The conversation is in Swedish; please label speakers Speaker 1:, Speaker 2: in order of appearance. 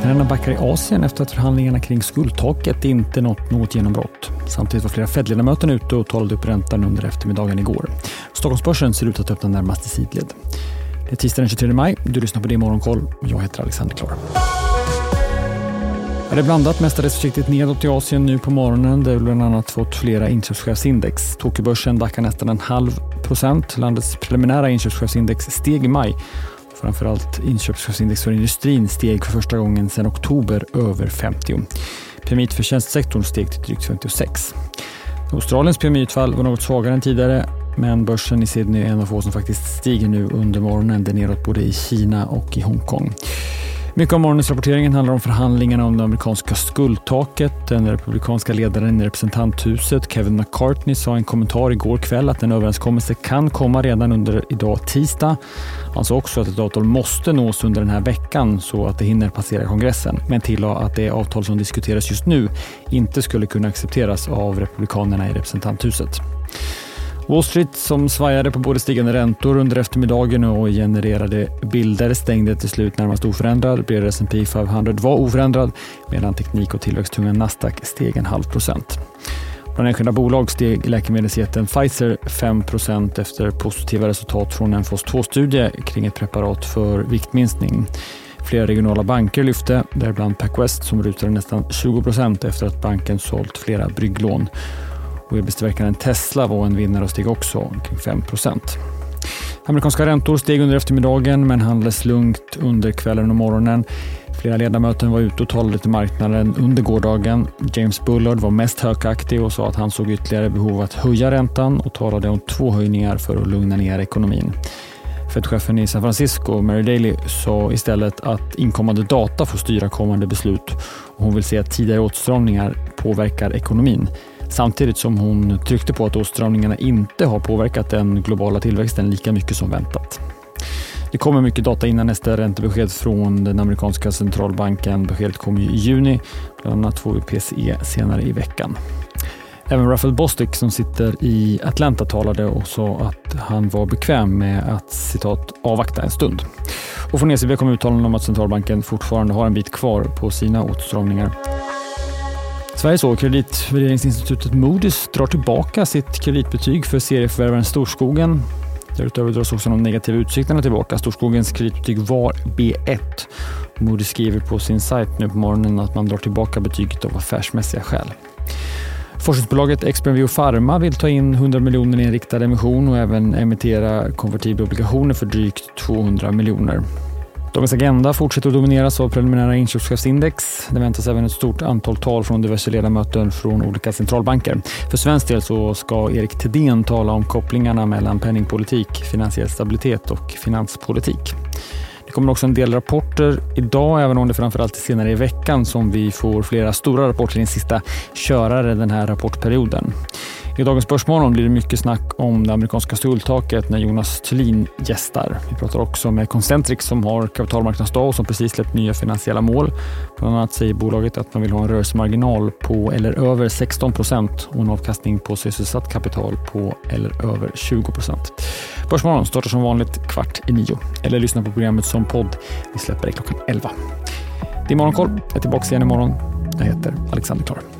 Speaker 1: Marknaderna backar i Asien efter att förhandlingarna kring skuldtaket inte nått något genombrott. Samtidigt var flera Fed-ledamöter ute och talade upp räntan under eftermiddagen igår. Stockholmsbörsen ser ut att öppna närmast i sidled. Det är tisdag den 23 maj. Du lyssnar på det Morgonkoll. Jag heter Alexander Klar. Det är blandat, mestadels försiktigt nedåt i Asien nu på morgonen där vi bland annat fått flera inköpschefsindex. Tokyobörsen backar nästan en halv procent. Landets preliminära inköpschefsindex steg i maj Framförallt inköpschefsindex för industrin steg för första gången sedan oktober över 50. PMI för tjänstesektorn steg till drygt 56. Australiens PMI-utfall var något svagare än tidigare men börsen i Sydney är en av få som faktiskt stiger nu under morgonen. Det är neråt både i Kina och i Hongkong. Mycket av morgonens rapporteringen handlar om förhandlingarna om det amerikanska skuldtaket. Den republikanska ledaren i representanthuset, Kevin McCartney, sa i en kommentar igår kväll att en överenskommelse kan komma redan under idag tisdag. Han sa också att ett avtal måste nås under den här veckan så att det hinner passera kongressen, men tillade att det avtal som diskuteras just nu inte skulle kunna accepteras av republikanerna i representanthuset. Wall Street som svajade på både stigande räntor under eftermiddagen och genererade bilder stängde till slut närmast oförändrad. Bred S&P 500 var oförändrad medan teknik och tillväxttunga Nasdaq steg en halv procent. Bland enskilda bolag steg läkemedelsjätten Pfizer 5% efter positiva resultat från en fas 2-studie kring ett preparat för viktminskning. Flera regionala banker lyfte, däribland PacWest som rutade nästan 20% efter att banken sålt flera brygglån. Och elbilstillverkaren Tesla var en vinnare och steg också omkring 5 Amerikanska räntor steg under eftermiddagen men handlades lugnt under kvällen och morgonen. Flera ledamöter var ute och talade till marknaden under gårdagen. James Bullard var mest högaktig och sa att han såg ytterligare behov av att höja räntan och talade om två höjningar för att lugna ner ekonomin. Fed-chefen i San Francisco, Mary Daly, sa istället att inkommande data får styra kommande beslut och hon vill se att tidigare åtstramningar påverkar ekonomin. Samtidigt som hon tryckte på att åtstramningarna inte har påverkat den globala tillväxten lika mycket som väntat. Det kommer mycket data innan nästa räntebesked från den amerikanska centralbanken. Beskedet kommer i juni. Bland annat får vi PCE senare i veckan. Även Raphael Bostic som sitter i Atlanta talade och sa att han var bekväm med att citat avvakta en stund. Och från ECB kom uttalanden om att centralbanken fortfarande har en bit kvar på sina åtstramningar. Sveriges och kreditvärderingsinstitutet Moody's drar tillbaka sitt kreditbetyg för serieförvärvaren Storskogen. Därutöver dras också de negativa utsikterna tillbaka. Storskogens kreditbetyg var B1. Moody skriver på sin sajt nu på morgonen att man drar tillbaka betyget av affärsmässiga skäl. Forskningsbolaget Exprenvio Pharma vill ta in 100 miljoner i en riktad emission och även emittera konvertibla obligationer för drygt 200 miljoner. Dagens agenda fortsätter att domineras av preliminära inköpschefsindex. Det väntas även ett stort antal tal från diverse ledamöter från olika centralbanker. För svensk del så ska Erik Thedéen tala om kopplingarna mellan penningpolitik, finansiell stabilitet och finanspolitik. Det kommer också en del rapporter idag, även om det framförallt är senare i veckan som vi får flera stora rapporter i den sista körare den här rapportperioden. I dagens Börsmorgon blir det mycket snack om det amerikanska stultaket när Jonas Thulin gästar. Vi pratar också med Concentric som har kapitalmarknadsdag och som precis släppt nya finansiella mål. Bland annat säger bolaget att man vill ha en rörelsemarginal på eller över 16 procent och en avkastning på sysselsatt kapital på eller över 20 procent. Börsmorgon startar som vanligt kvart i nio eller lyssna på programmet som podd. Vi släpper det klockan 11. Det är Morgonkoll. Jag är tillbaka igen imorgon. Jag heter Alexander Klar.